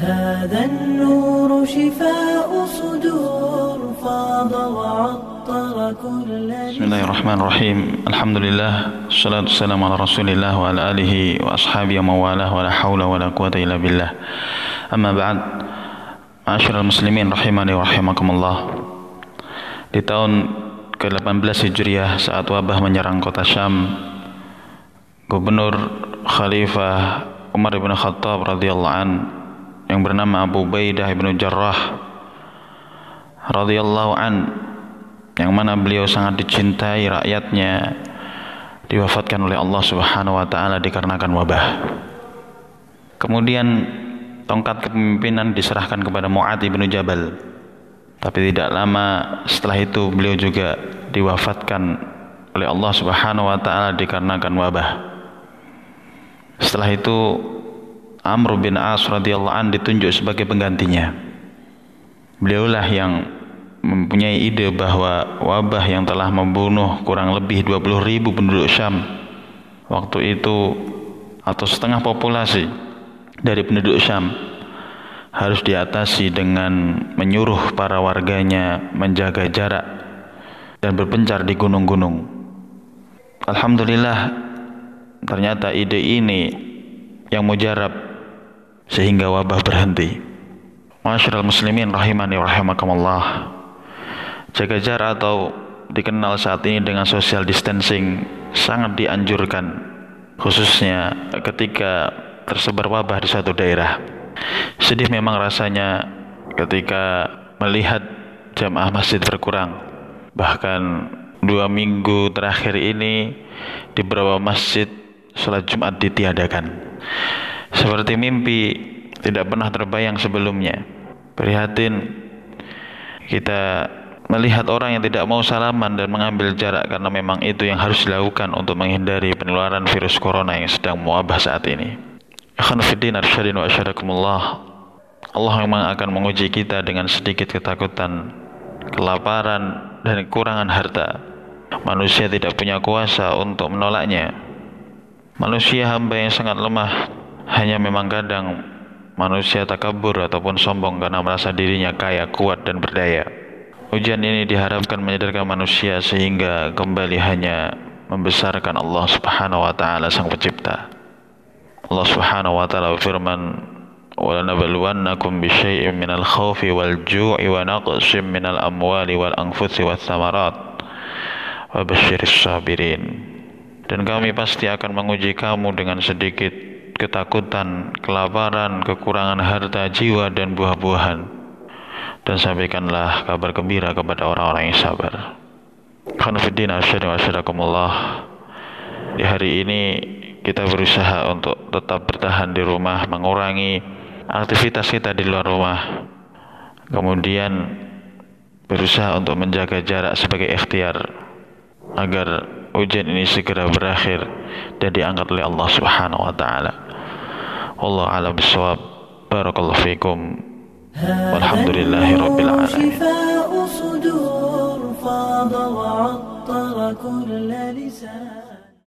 هذا النور شفاء صدور فاض وعطر كل بسم الله الرحمن الرحيم. الحمد لله والصلاة والسلام على رسول الله وعلى آله وأصحابه ومن والاه ولا حول ولا قوة إلا بالله. أما بعد معاشر المسلمين رحمني ورحمكم الله di tahun ke-18 Hijriah saat wabah menyerang kota Syam Gubernur Khalifah Umar bin Khattab radhiyallahu an yang bernama Abu Baidah bin Jarrah radhiyallahu an yang mana beliau sangat dicintai rakyatnya diwafatkan oleh Allah Subhanahu wa taala dikarenakan wabah. Kemudian tongkat kepemimpinan diserahkan kepada Mu'adz bin Jabal. Tapi tidak lama setelah itu beliau juga diwafatkan oleh Allah Subhanahu wa taala dikarenakan wabah. Setelah itu Amr bin As radhiyallahu an ditunjuk sebagai penggantinya. Beliaulah yang mempunyai ide bahwa wabah yang telah membunuh kurang lebih 20 ribu penduduk Syam waktu itu atau setengah populasi dari penduduk Syam harus diatasi dengan menyuruh para warganya menjaga jarak dan berpencar di gunung-gunung. Alhamdulillah ternyata ide ini yang mujarab sehingga wabah berhenti. Masyarakat muslimin rahimani rahimakumullah. Jaga jarak atau dikenal saat ini dengan social distancing sangat dianjurkan khususnya ketika tersebar wabah di suatu daerah. Sedih memang rasanya ketika melihat jamaah masjid berkurang. Bahkan dua minggu terakhir ini di beberapa masjid sholat Jumat ditiadakan. Seperti mimpi tidak pernah terbayang sebelumnya. Prihatin kita melihat orang yang tidak mau salaman dan mengambil jarak karena memang itu yang harus dilakukan untuk menghindari penularan virus corona yang sedang mewabah saat ini. Akhwanuddin arsyadin wa asyadakumullah. Allah memang akan menguji kita dengan sedikit ketakutan, kelaparan, dan kekurangan harta. Manusia tidak punya kuasa untuk menolaknya. Manusia hamba yang sangat lemah, hanya memang kadang manusia takabur ataupun sombong karena merasa dirinya kaya, kuat, dan berdaya. Ujian ini diharapkan menyadarkan manusia sehingga kembali hanya membesarkan Allah Subhanahu wa taala Sang Pencipta. Allah Subhanahu wa taala berfirman, "Walanabluwannakum bisyai'in minal khawfi wal ju'i wa naqsim minal amwali wal anfusi wath thamarat wa basyiris sabirin." Dan kami pasti akan menguji kamu dengan sedikit ketakutan, kelaparan, kekurangan harta, jiwa, dan buah-buahan. Dan sampaikanlah kabar gembira kepada orang-orang yang sabar. Khanafiddin asyadakumullah. Di hari ini kita berusaha untuk tetap bertahan di rumah, mengurangi aktivitas kita di luar rumah. Kemudian berusaha untuk menjaga jarak sebagai ikhtiar agar ujian ini segera berakhir dan diangkat oleh Allah Subhanahu wa taala. Allah a'lam bisawab. Barakallahu fiikum. Walhamdulillahi rabbil alamin.